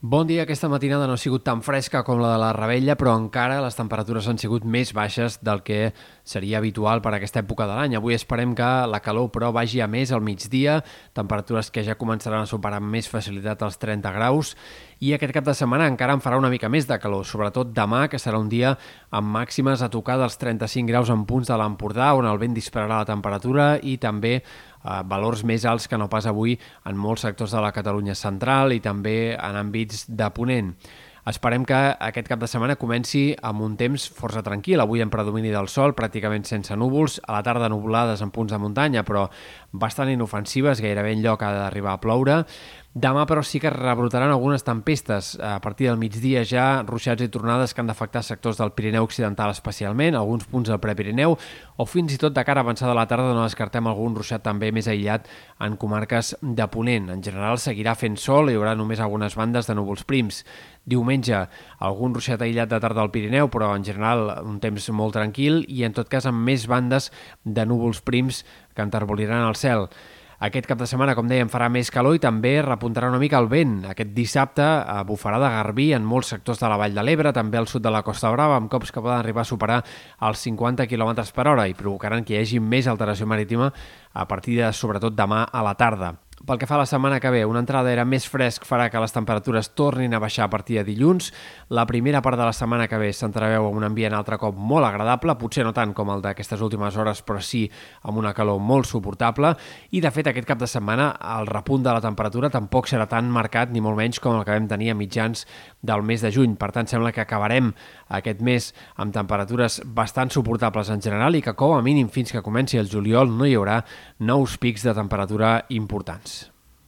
Bon dia. Aquesta matinada no ha sigut tan fresca com la de la Rebella, però encara les temperatures han sigut més baixes del que seria habitual per a aquesta època de l'any. Avui esperem que la calor, però, vagi a més al migdia, temperatures que ja començaran a superar amb més facilitat els 30 graus, i aquest cap de setmana encara en farà una mica més de calor, sobretot demà, que serà un dia amb màximes a tocar dels 35 graus en punts de l'Empordà, on el vent dispararà la temperatura, i també eh, valors més alts que no pas avui en molts sectors de la Catalunya central i també en àmbits de Ponent. Esperem que aquest cap de setmana comenci amb un temps força tranquil. Avui en predomini del sol, pràcticament sense núvols, a la tarda nuvolades en punts de muntanya, però bastant inofensives, gairebé en lloc ha d'arribar a ploure. Demà, però, sí que rebrotaran algunes tempestes. A partir del migdia ja ruixats i tornades que han d'afectar sectors del Pirineu Occidental especialment, alguns punts del Prepirineu, o fins i tot de cara avançada a la tarda no descartem algun ruixat també més aïllat en comarques de Ponent. En general seguirà fent sol, hi haurà només algunes bandes de núvols prims. Diumenge, algun ruixat aïllat de tarda al Pirineu, però en general un temps molt tranquil i en tot cas amb més bandes de núvols prims que enterboliran el cel. Aquest cap de setmana, com dèiem, farà més calor i també repuntarà una mica el vent. Aquest dissabte bufarà de garbí en molts sectors de la Vall de l'Ebre, també al sud de la Costa Brava, amb cops que poden arribar a superar els 50 km per hora i provocaran que hi hagi més alteració marítima a partir de, sobretot, demà a la tarda. Pel que fa a la setmana que ve, una entrada era més fresc farà que les temperatures tornin a baixar a partir de dilluns. La primera part de la setmana que ve s'entreveu amb un ambient altre cop molt agradable, potser no tant com el d'aquestes últimes hores, però sí amb una calor molt suportable. I, de fet, aquest cap de setmana el repunt de la temperatura tampoc serà tan marcat, ni molt menys com el que vam tenir a mitjans del mes de juny. Per tant, sembla que acabarem aquest mes amb temperatures bastant suportables en general i que, com a mínim, fins que comenci el juliol no hi haurà nous pics de temperatura importants.